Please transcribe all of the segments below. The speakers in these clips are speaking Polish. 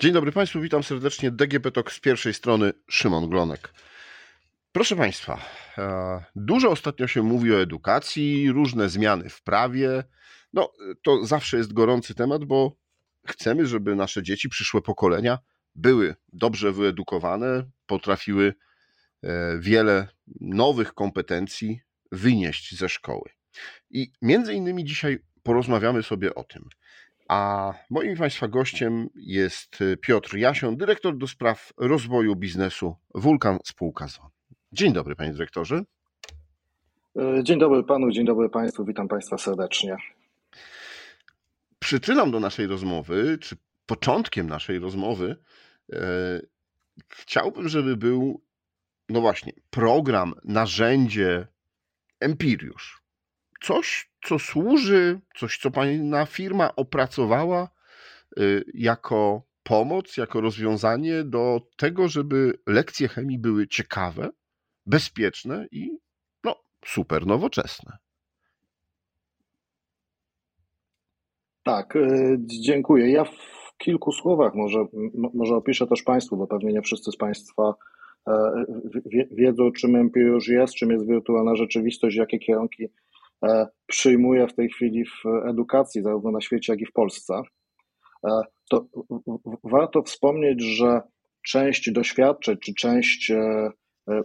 Dzień dobry Państwu, witam serdecznie. DGP Talk z pierwszej strony, Szymon Glonek. Proszę Państwa, e, dużo ostatnio się mówi o edukacji, różne zmiany w prawie. No, to zawsze jest gorący temat, bo chcemy, żeby nasze dzieci, przyszłe pokolenia były dobrze wyedukowane, potrafiły e, wiele nowych kompetencji wynieść ze szkoły. I między innymi dzisiaj porozmawiamy sobie o tym. A moim Państwa gościem jest Piotr Jasion, dyrektor do spraw rozwoju biznesu Wulkan Spółka ZO. Dzień dobry, panie dyrektorze. E, dzień dobry panu, dzień dobry państwu, witam państwa serdecznie. Przyczyną do naszej rozmowy, czy początkiem naszej rozmowy, e, chciałbym, żeby był, no właśnie, program, narzędzie Empiriusz. Coś, co służy, coś, co pana firma opracowała y, jako pomoc, jako rozwiązanie do tego, żeby lekcje chemii były ciekawe, bezpieczne i no, super nowoczesne. Tak, y, dziękuję. Ja w kilku słowach może, może opiszę też Państwu, bo pewnie nie wszyscy z Państwa e, wiedzą, czym Empiriusz jest, czym jest wirtualna rzeczywistość, jakie kierunki przyjmuje w tej chwili w edukacji, zarówno na świecie, jak i w Polsce. E, to warto wspomnieć, że część doświadczeń, czy część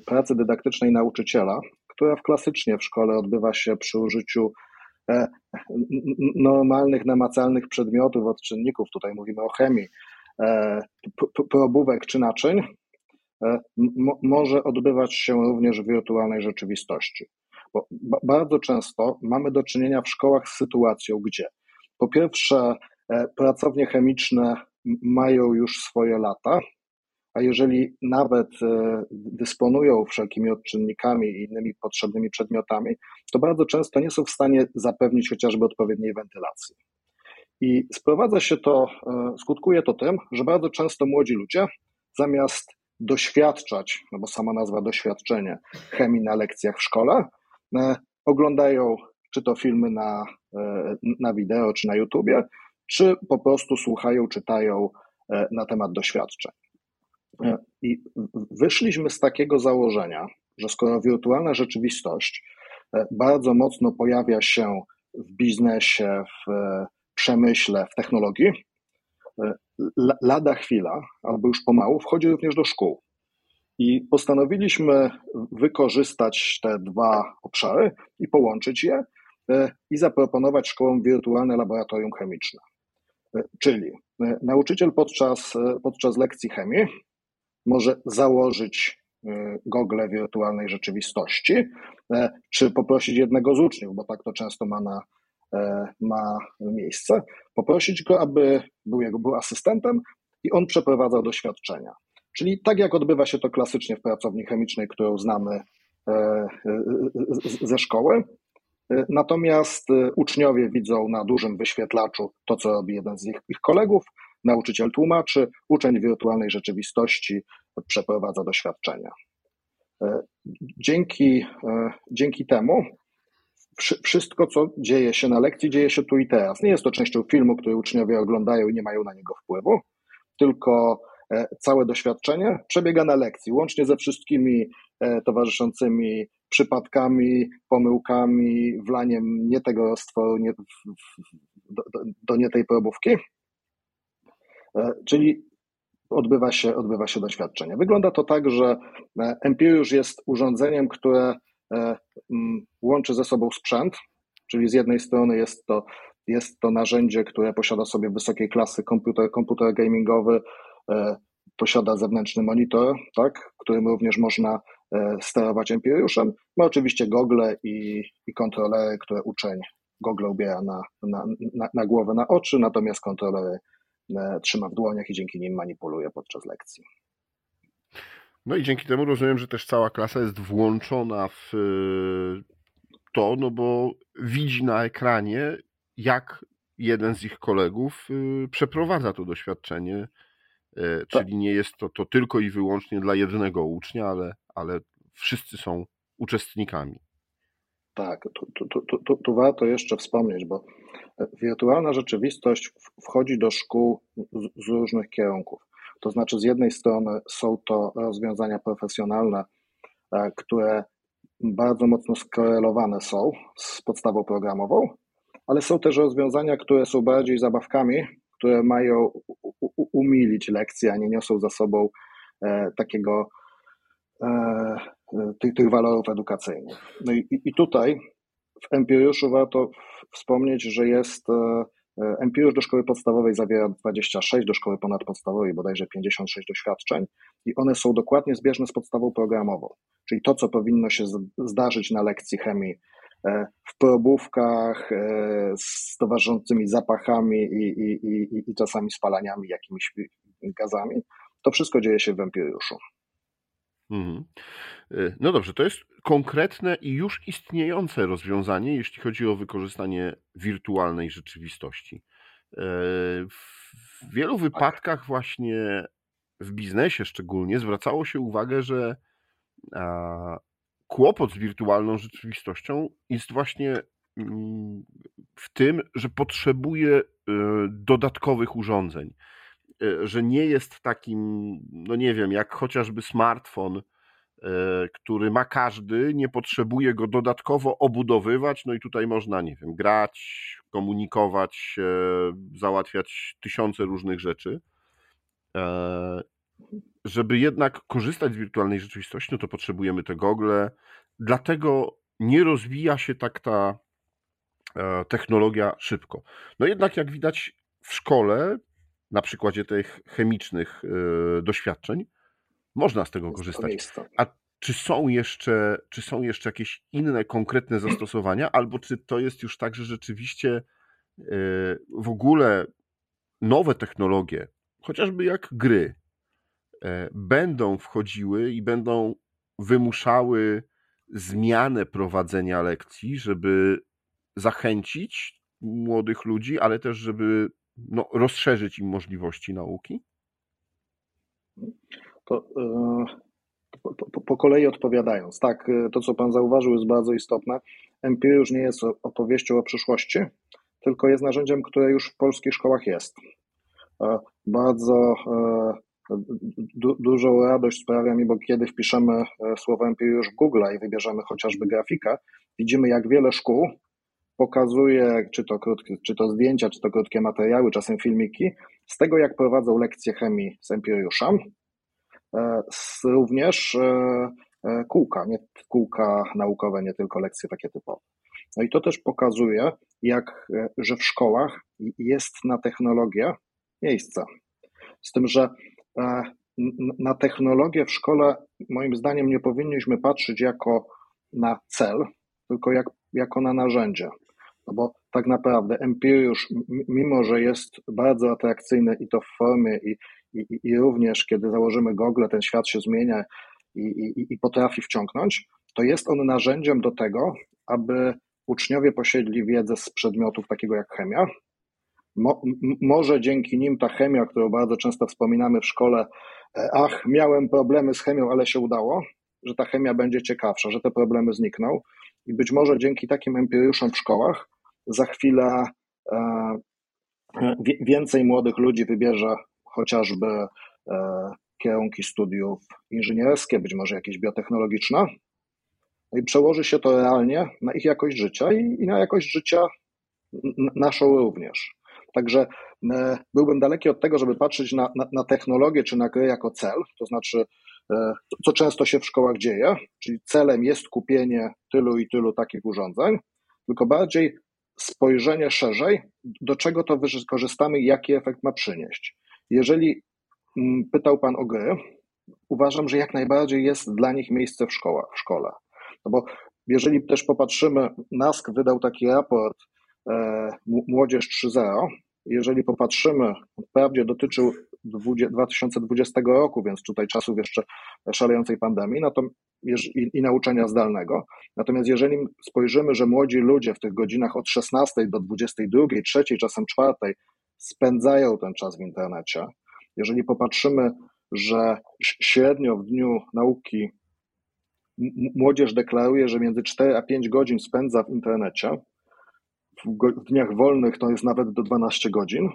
pracy dydaktycznej nauczyciela, która w klasycznie w szkole odbywa się przy użyciu E, normalnych, namacalnych przedmiotów, odczynników, tutaj mówimy o chemii, e, probówek czy naczyń, e, może odbywać się również w wirtualnej rzeczywistości. Bo bardzo często mamy do czynienia w szkołach z sytuacją, gdzie po pierwsze pracownie chemiczne mają już swoje lata, a jeżeli nawet e, dysponują wszelkimi odczynnikami i innymi potrzebnymi przedmiotami, to bardzo często nie są w stanie zapewnić chociażby odpowiedniej wentylacji. I sprowadza się to, e, skutkuje to tym, że bardzo często młodzi ludzie zamiast doświadczać, no bo sama nazwa doświadczenie chemii na lekcjach w szkole, e, oglądają czy to filmy na, na wideo, czy na YouTubie, czy po prostu słuchają, czytają na temat doświadczeń. I wyszliśmy z takiego założenia, że skoro wirtualna rzeczywistość e, bardzo mocno pojawia się w biznesie, w e, przemyśle, w technologii, e, lada chwila, albo już pomału, wchodzi również do szkół. I postanowiliśmy wykorzystać te dwa obszary i połączyć je i zaproponować szkołom wirtualne laboratorium chemiczne. Czyli nauczyciel podczas, podczas lekcji chemii może założyć e, gogle wirtualnej rzeczywistości, e, czy poprosić jednego z uczniów, bo tak to często ma, na, e, ma miejsce, poprosić go, aby był jego był asystentem i on przeprowadzał doświadczenia. Czyli tak jak odbywa się to klasycznie w pracowni chemicznej, którą znamy ze szkoły. Natomiast uczniowie widzą na dużym wyświetlaczu to, co robi jeden z ich, ich kolegów, nauczyciel tłumaczy, uczeń wirtualnej rzeczywistości przeprowadza doświadczenia. E, dzięki, e, dzięki temu wszystko, co dzieje się na lekcji, dzieje się tu i teraz. Nie jest to częścią filmu, który uczniowie oglądają i nie mają na niego wpływu, tylko e, całe doświadczenie przebiega na lekcji, łącznie ze wszystkimi towarzyszącymi przypadkami, pomyłkami, wlaniem nie tego roztworu nie, do, do, nie tej probówki. Czyli odbywa się, odbywa się doświadczenie. Wygląda to tak, że e, Empiriusz jest urządzeniem, które e, łączy ze sobą sprzęt, czyli z jednej strony jest to, jest to narzędzie, które posiada sobie wysokiej klasy komputer, komputer gamingowy, e, posiada zewnętrzny monitor, tak, którym również można sterować Empiriuszem. Ma oczywiście gogle i, i kontrolery, które uczeń gogle ubiera na, na, na, na głowę, na oczy, natomiast kontrolery E, trzyma w dłoniach i dzięki nim manipuluje podczas lekcji. No i dzięki temu rozumiem, że też cała klasa jest włączona w e, to, no bo widzi na ekranie, jak jeden z ich kolegów e, przeprowadza to doświadczenie. Tak. Czyli nie jest to, to tylko i wyłącznie dla jednego ucznia, ale, ale wszyscy są uczestnikami. Tak, tu, tu, tu, tu, warto jeszcze wspomnieć, bo wirtualna rzeczywistość wchodzi do szkół z, z różnych kierunków. To znaczy, z jednej strony są to rozwiązania profesjonalne, e, które bardzo mocno skorelowane są z podstawą programową, ale są też rozwiązania, które są bardziej zabawkami, które mają umilić lekcje, a nie niosą za sobą e, takiego e, tych, tych walorów edukacyjnych. No i, i tutaj w Empiriuszu warto wspomnieć, że jest Empiriusz do szkoły podstawowej zawiera 26, do szkoły ponadpodstawowej bodajże 56 doświadczeń i one są dokładnie zbieżne z podstawą programową. Czyli to, co powinno się zdarzyć na lekcji chemii e, w probówkach e, z towarzyszącymi zapachami i, i, i, i czasami spalaniami, jakimiś gazami, to wszystko dzieje się w Empiriuszu. Mhm. E, no dobrze, to jest konkretne i już istniejące rozwiązanie, jeśli chodzi o wykorzystanie wirtualnej rzeczywistości. W wielu tak. wypadkach, właśnie w biznesie szczególnie, zwracało się uwagę, że kłopot z wirtualną rzeczywistością jest właśnie mm, w tym, że potrzebuje e, dodatkowych urządzeń. E, że nie jest takim, no nie wiem, jak chociażby smartfon, e, który ma każdy, nie potrzebuje go dodatkowo obudowywać. No i tutaj można, nie wiem, grać, komunikować, załatwiać tysiące różnych rzeczy żeby jednak korzystać z wirtualnej rzeczywistości, no to potrzebujemy te gogle. Dlatego nie rozwija się tak ta e, technologia szybko. No jednak, jak widać w szkole, na przykładzie tych chemicznych e, doświadczeń, można z tego korzystać. A czy są jeszcze, czy są jeszcze jakieś inne konkretne zastosowania, albo czy to jest już tak, że rzeczywiście e, w ogóle nowe technologie, chociażby jak gry, będą wchodziły i będą wymuszały zmianę prowadzenia lekcji, żeby zachęcić młodych ludzi, ale też, żeby no, rozszerzyć im możliwości nauki? To, po, po, po, kolei odpowiadając, tak, e, to co Pan zauważył jest bardzo istotne. Empiriusz już nie jest opowieścią o przyszłości, tylko jest narzędziem, które już w polskich szkołach jest. E, bardzo du dużą radość sprawia mi, bo kiedy wpiszemy e, słowo Empiriusz w Google i wybierzemy chociażby grafikę, widzimy jak wiele szkół pokazuje, czy to, krótkie, czy to zdjęcia, czy to krótkie materiały, czasem filmiki, z tego jak prowadzą lekcje chemii z Empiriusza, e, również e, kółka, nie, kółka naukowe, nie tylko lekcje takie typowe. No i to też pokazuje, jak, że w szkołach jest na technologię miejsce. Z tym, że na technologię w szkole, moim zdaniem, nie powinniśmy patrzeć jako na cel, tylko jak, jako na narzędzie. No bo tak naprawdę Empiriusz, mimo że jest bardzo atrakcyjny i to w formie, i, i, i również kiedy założymy Google, ten świat się zmienia i, i, i potrafi wciągnąć, to jest on narzędziem do tego, aby uczniowie posiedli wiedzę z przedmiotów takiego jak chemia, Mo, może dzięki nim ta chemia, którą bardzo często wspominamy w szkole, e, ach, miałem problemy z chemią, ale się udało, że ta chemia będzie ciekawsza, że te problemy znikną. I być może dzięki takim empiriuszom w szkołach za chwilę e, więcej młodych ludzi wybierze chociażby e, kierunki studiów inżynierskie, być może jakieś biotechnologiczne. No i przełoży się to realnie na ich jakość życia i, i na jakość życia naszą również. Także e, byłbym daleki od tego, żeby patrzeć na, na, na technologię czy na grę jako cel, to znaczy, e, co często się w szkołach dzieje, czyli celem jest kupienie tylu i tylu takich urządzeń, tylko bardziej spojrzenie szerzej, do czego to wykorzystamy i jaki efekt ma przynieść. Jeżeli mm, pytał Pan o gry, uważam, że jak najbardziej jest dla nich miejsce w, w szkole. No bo jeżeli też popatrzymy, NASK wydał taki raport e, Młodzież 3.0, jeżeli popatrzymy, wprawdzie dotyczył 2020 roku, więc tutaj czasów jeszcze szalejącej pandemii no i nauczania zdalnego. Natomiast jeżeli spojrzymy, że młodzi ludzie w tych godzinach od 16 do 22, 3, czasem 4 spędzają ten czas w internecie, jeżeli popatrzymy, że średnio w dniu nauki młodzież deklaruje, że między 4 a 5 godzin spędza w internecie, w dniach wolnych to jest nawet do 12 godzin,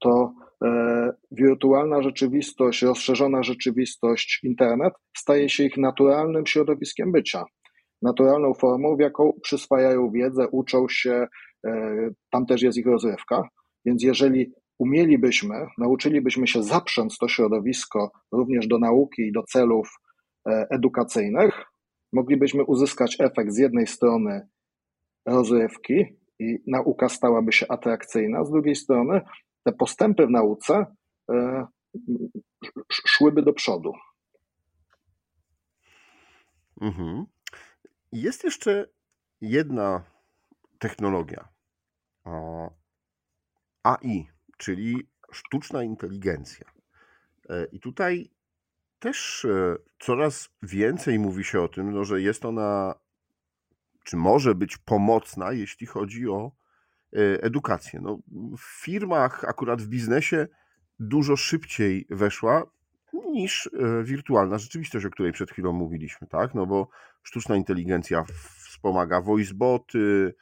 to e, wirtualna rzeczywistość, rozszerzona rzeczywistość, internet staje się ich naturalnym środowiskiem bycia, naturalną formą, w jaką przyswajają wiedzę, uczą się, e, tam też jest ich rozrywka. Więc jeżeli umielibyśmy, nauczylibyśmy się zaprząc to środowisko również do nauki i do celów e, edukacyjnych, moglibyśmy uzyskać efekt z jednej strony rozrywki i nauka stałaby się atrakcyjna, z drugiej strony te postępy w nauce e, szłyby do przodu. Mhm. Jest jeszcze jedna technologia. AI, czyli sztuczna inteligencja. E, I tutaj też e, coraz więcej mówi się o tym, no, że jest ona, czy może być pomocna, jeśli chodzi o e, edukację. No, w firmach, akurat w biznesie, dużo szybciej weszła niż wirtualna rzeczywistość, o której przed chwilą mówiliśmy, tak? No bo sztuczna inteligencja wspomaga voiceboty,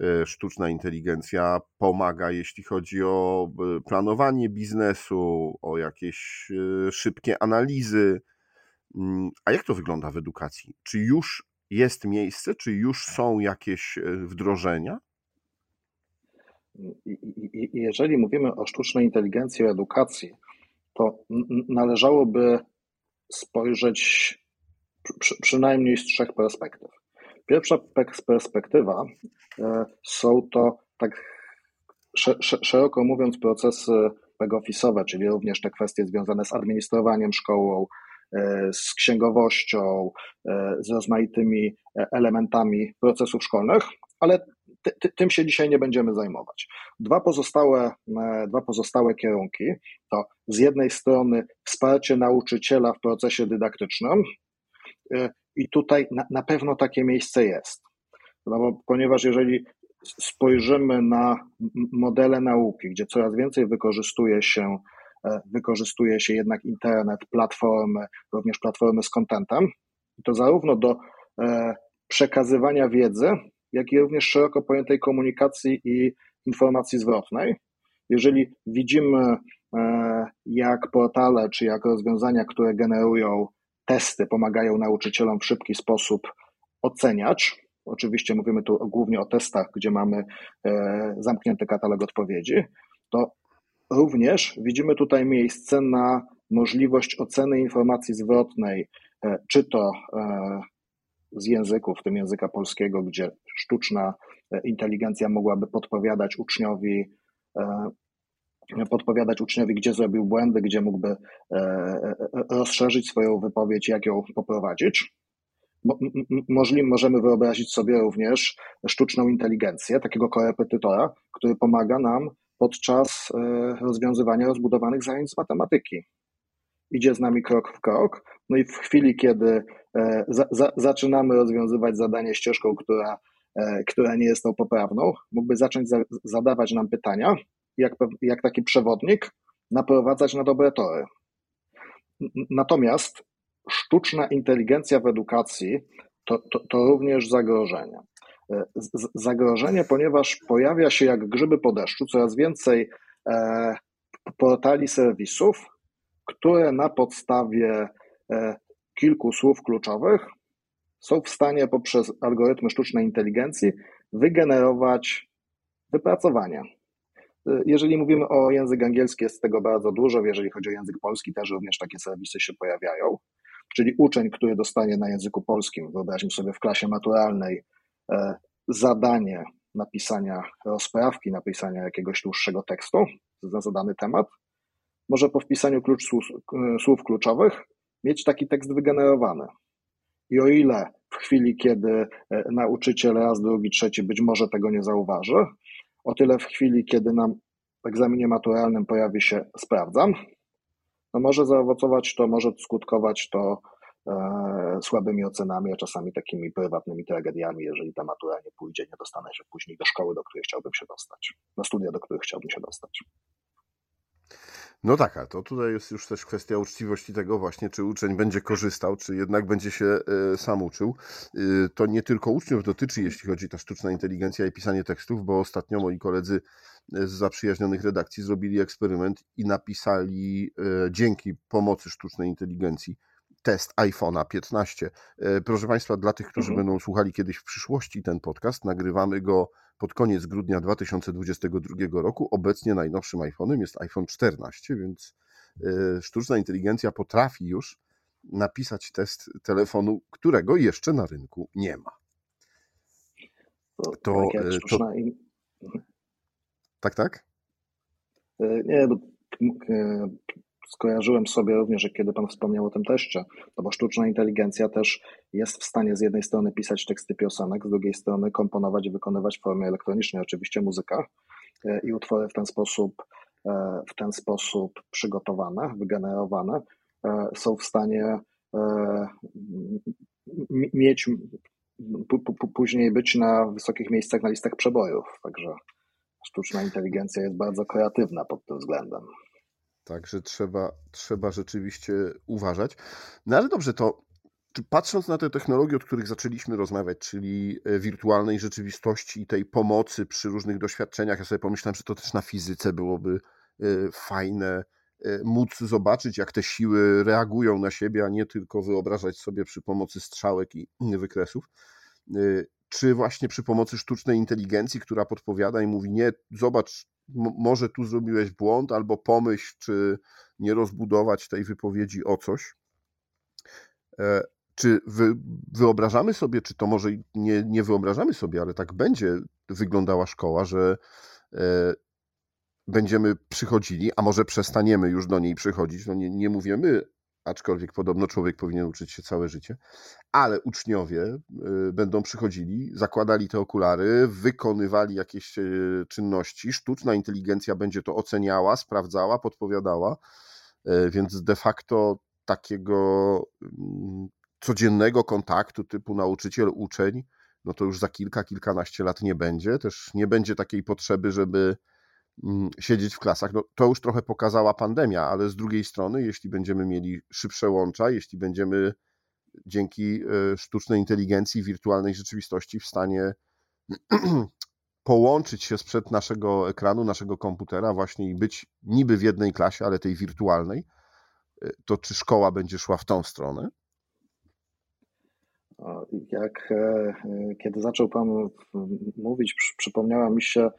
E, sztuczna inteligencja pomaga, jeśli chodzi o e, planowanie biznesu, o jakieś e, szybkie analizy. Mm, a jak to wygląda w edukacji? Czy już jest miejsce, czy już są jakieś wdrożenia? Jeżeli mówimy o sztucznej inteligencji, o edukacji, to należałoby spojrzeć przynajmniej z trzech perspektyw. Pierwsza perspektywa e, są to tak szeroko mówiąc procesy back-office'owe, czyli również te kwestie związane z administrowaniem szkołą, e, z księgowością, e, z rozmaitymi elementami procesów szkolnych, ale ty, ty, tym się dzisiaj nie będziemy zajmować. Dwa pozostałe, dwa pozostałe kierunki to z jednej strony wsparcie nauczyciela w procesie dydaktycznym i tutaj na, na pewno takie miejsce jest. No bo, ponieważ jeżeli spojrzymy na modele nauki, gdzie coraz więcej wykorzystuje się, e, wykorzystuje się jednak internet, platformy, również platformy z contentem, to zarówno do e, przekazywania wiedzy, jak i również szeroko pojętej komunikacji i informacji zwrotnej. Jeżeli widzimy, e, jak portale czy jak rozwiązania, które generują testy pomagają nauczycielom w szybki sposób oceniać. Oczywiście mówimy tu głównie o testach, gdzie mamy e, zamknięty katalog odpowiedzi. To również widzimy tutaj miejsce na możliwość oceny informacji zwrotnej, e, czy to e, z języków, w tym języka polskiego, gdzie sztuczna inteligencja mogłaby podpowiadać uczniowi podpowiadać uczniowi, gdzie zrobił błędy, gdzie mógłby e, e, rozszerzyć swoją wypowiedź, jak ją poprowadzić. Możliwe, możemy wyobrazić sobie również sztuczną inteligencję, takiego korepetytora, który pomaga nam podczas e, rozwiązywania rozbudowanych zajęć z matematyki. Idzie z nami krok w krok, no i w chwili, kiedy za, za, zaczynamy rozwiązywać zadanie ścieżką, która, która nie jest tą poprawną, mógłby zacząć za, zadawać nam pytania, jak, jak taki przewodnik naprowadzać na dobre tory. Natomiast sztuczna inteligencja w edukacji to, to, to również zagrożenie. Z, zagrożenie, ponieważ pojawia się jak grzyby po deszczu coraz więcej e, portali serwisów, które na podstawie e, kilku słów kluczowych są w stanie poprzez algorytmy sztucznej inteligencji wygenerować wypracowania. Jeżeli mówimy o język angielski, jest tego bardzo dużo. Jeżeli chodzi o język polski, też również takie serwisy się pojawiają. Czyli uczeń, który dostanie na języku polskim, wyobraźmy sobie w klasie maturalnej, e, zadanie napisania rozprawki, napisania jakiegoś dłuższego tekstu na zadany temat, może po wpisaniu klucz słów, słów kluczowych mieć taki tekst wygenerowany. I o ile w chwili, kiedy e, nauczyciel raz, drugi, trzeci być może tego nie zauważy, o tyle w chwili, kiedy nam w egzaminie maturalnym pojawi się sprawdzam, no może zaowocować to, może skutkować to e, słabymi ocenami, a czasami takimi prywatnymi tragediami, jeżeli ta matura nie pójdzie, nie dostanę się później do szkoły, do której chciałbym się dostać, na studia, do których chciałbym się dostać. No tak, a to tutaj jest już też kwestia uczciwości tego właśnie, czy uczeń będzie korzystał, czy jednak będzie się e, sam uczył. E, to nie tylko uczniów dotyczy, jeśli chodzi ta sztuczna inteligencja i pisanie tekstów, bo ostatnio moi koledzy z zaprzyjaźnionych redakcji zrobili eksperyment i napisali dzięki pomocy sztucznej inteligencji test iPhone'a 15. Proszę Państwa, dla tych, którzy mhm. będą słuchali kiedyś w przyszłości ten podcast, nagrywamy go pod koniec grudnia 2022 roku. Obecnie najnowszym iPhone'em jest iPhone 14, więc e, sztuczna inteligencja potrafi już napisać test telefonu, którego jeszcze na rynku nie ma. To, to, e, to... Tak, tak? E, nie, skojarzyłem sobie również, że kiedy Pan wspomniał o tym teście, to bo sztuczna inteligencja też jest w stanie z jednej strony pisać teksty piosenek, z drugiej strony komponować i wykonywać w formie elektronicznej oczywiście muzyka e, i utwory w ten sposób, e, w ten sposób przygotowane, wygenerowane e, są w stanie mieć później być na wysokich miejscach na listach przebojów. Także sztuczna inteligencja jest bardzo kreatywna pod tym względem. Także trzeba, trzeba rzeczywiście uważać. No ale dobrze, to patrząc na te technologie, od których zaczęliśmy rozmawiać, czyli e, wirtualnej rzeczywistości i tej pomocy przy różnych doświadczeniach, ja sobie pomyślałem, że to też na fizyce byłoby e, fajne e, móc zobaczyć, jak te siły reagują na siebie, a nie tylko wyobrażać sobie przy pomocy strzałek i wykresów. Czy właśnie przy pomocy sztucznej inteligencji, która podpowiada i mówi: Nie, zobacz, może tu zrobiłeś błąd, albo pomyśl, czy nie rozbudować tej wypowiedzi o coś. E, czy wy, wyobrażamy sobie, czy to może nie, nie wyobrażamy sobie, ale tak będzie wyglądała szkoła, że e, będziemy przychodzili, a może przestaniemy już do niej przychodzić. No nie, nie mówimy aczkolwiek podobno człowiek powinien uczyć się całe życie, ale uczniowie y, będą przychodzili, zakładali te okulary, wykonywali jakieś y, czynności, sztuczna inteligencja będzie to oceniała, sprawdzała, podpowiadała, y, więc de facto takiego mm, codziennego kontaktu typu nauczyciel-uczeń, no to już za kilka, kilkanaście lat nie będzie. Też nie będzie takiej potrzeby, żeby siedzieć w klasach. No, to już trochę pokazała pandemia, ale z drugiej strony, jeśli będziemy mieli szybsze łącza, jeśli będziemy dzięki e, sztucznej inteligencji, wirtualnej rzeczywistości w stanie połączyć się sprzed naszego ekranu, naszego komputera właśnie i być niby w jednej klasie, ale tej wirtualnej, e, to czy szkoła będzie szła w tą stronę? Jak e, kiedy zaczął Pan mówić, przypomniała mi się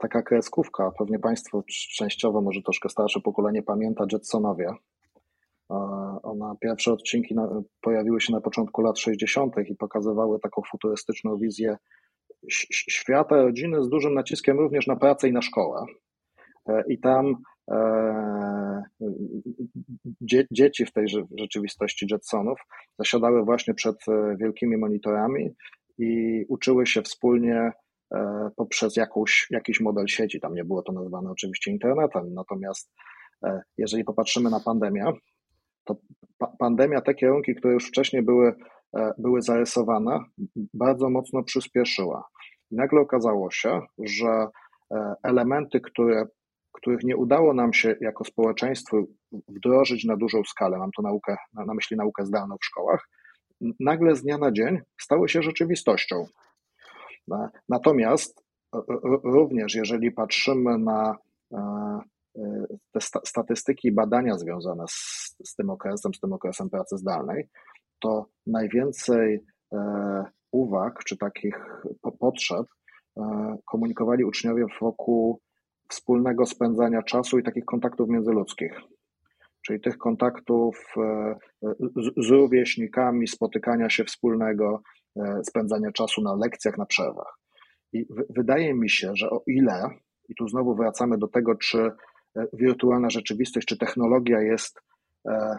taka kreskówka. Pewnie Państwo częściowo, może troszkę starsze pokolenie pamięta Jetsonowie. E, ona, pierwsze odcinki na, pojawiły się na początku lat 60. i pokazywały taką futurystyczną wizję świata, rodziny z dużym naciskiem również na pracę i na szkołę. E, I tam e, dzie, dzieci w tej rzeczywistości Jetsonów zasiadały właśnie przed wielkimi monitorami i uczyły się wspólnie E, poprzez jakąś, jakiś model sieci. Tam nie było to nazwane oczywiście internetem, natomiast e, jeżeli popatrzymy na pandemię, to pa pandemia te kierunki, które już wcześniej były, e, były zarysowane, bardzo mocno przyspieszyła. I nagle okazało się, że elementy, które, których nie udało nam się jako społeczeństwo wdrożyć na dużą skalę, mam tu naukę, na myśli naukę zdalną w szkołach, nagle z dnia na dzień stały się rzeczywistością. Natomiast e, e, również jeżeli patrzymy na e, te statystyki i badania związane z, z tym okresem, z tym okresem pracy zdalnej, to najwięcej uwag czy takich potrzeb komunikowali uczniowie wokół wspólnego spędzania czasu i takich kontaktów międzyludzkich. Czyli tych kontaktów z rówieśnikami, spotykania się wspólnego, spędzania czasu na lekcjach, na przerwach. I wydaje mi się, że o ile, i tu znowu wracamy do tego, czy e, wirtualna rzeczywistość, czy technologia jest e,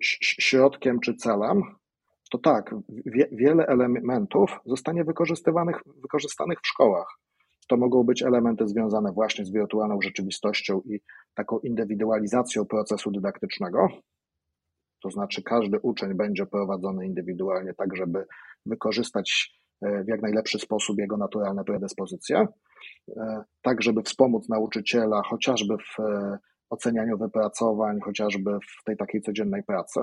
środkiem czy celem, to tak, wie, wiele elementów zostanie wykorzystywanych, wykorzystanych w szkołach. To mogą być elementy związane właśnie z wirtualną rzeczywistością i taką indywidualizacją procesu dydaktycznego, to znaczy każdy uczeń będzie prowadzony indywidualnie, tak żeby wykorzystać e, w jak najlepszy sposób jego naturalne predyspozycje, e, tak żeby wspomóc nauczyciela chociażby w, e, ocenianiu wypracowań, chociażby w tej takiej codziennej pracy.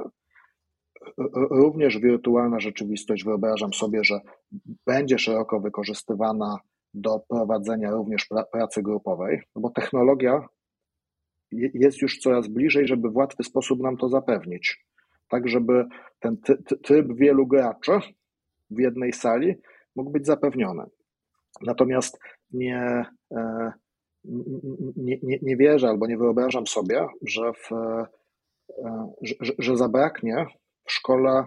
Również wirtualna rzeczywistość, wyobrażam sobie, że będzie szeroko wykorzystywana do prowadzenia również pracy grupowej, no bo technologia jest już coraz bliżej, żeby w łatwy sposób nam to zapewnić. Tak, żeby ten tryb wielu graczy w jednej sali mógł być zapewniony. Natomiast nie, e, nie, nie, nie wierzę albo nie wyobrażam sobie, że, w, e, że, że zabraknie w szkole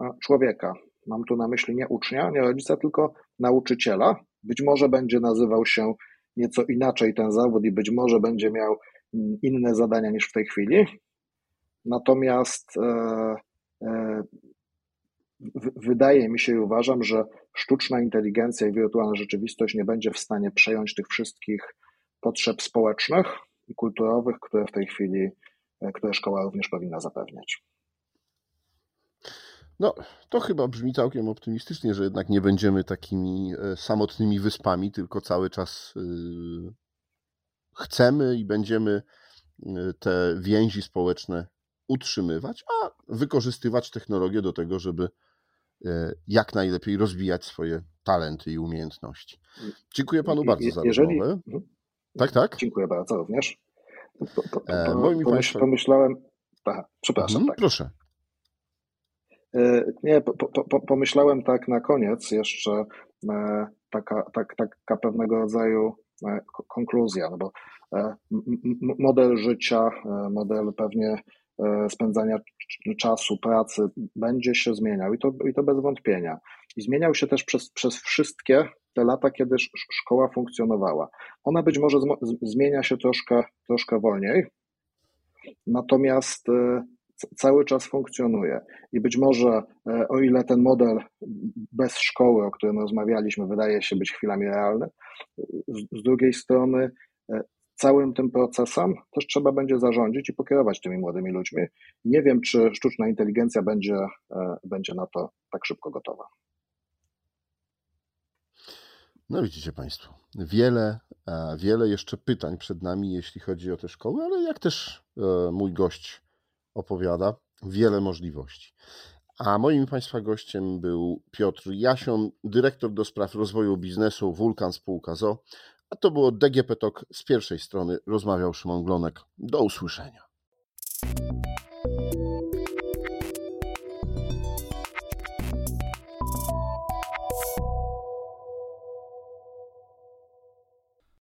e, człowieka. Mam tu na myśli nie ucznia, nie rodzica, tylko nauczyciela. Być może będzie nazywał się nieco inaczej ten zawód i być może będzie miał inne zadania niż w tej chwili. Natomiast wydaje mi się i uważam, że sztuczna inteligencja i wirtualna rzeczywistość nie będzie w stanie przejąć tych wszystkich potrzeb społecznych i kulturowych, które w tej chwili, e, które szkoła również powinna zapewniać. No, to chyba brzmi całkiem optymistycznie, że jednak nie będziemy takimi e, samotnymi wyspami, tylko cały czas e, chcemy i będziemy te więzi społeczne utrzymywać, a wykorzystywać technologię do tego, żeby E, jak najlepiej rozwijać swoje talenty i umiejętności. Dziękuję panu bardzo za Jeżeli... rozmowę. Mhm. Tak, tak. Dziękuję bardzo również. Po, po, po, e, Moim pomyśl, Pomyślałem. Aha, przepraszam. Mhm, tak. Proszę. E, nie, pomyślałem tak na koniec jeszcze taka, tak, taka pewnego rodzaju konkluzja, no bo model życia, model pewnie E, spędzania czasu, pracy będzie się zmieniał i to, i to bez wątpienia. I zmieniał się też przez, przez wszystkie te lata, kiedy szkoła funkcjonowała. Ona być może zmienia się troszkę, troszkę wolniej, natomiast e, cały czas funkcjonuje. I być może, e, o ile ten model bez szkoły, o którym rozmawialiśmy, wydaje się być chwilami realny, z drugiej strony całym tym procesem też trzeba będzie zarządzić i pokierować tymi młodymi ludźmi. Nie wiem, czy sztuczna inteligencja będzie, e, będzie na to tak szybko gotowa. No widzicie Państwo, wiele, e, wiele jeszcze pytań przed nami, jeśli chodzi o te szkoły, ale jak też e, mój gość opowiada, wiele możliwości. A moim Państwa gościem był Piotr Jasion, dyrektor do spraw rozwoju biznesu Wulkan Spółka ZO. A to było DGP Talk z pierwszej strony. Rozmawiał Szymon Glonek. Do usłyszenia.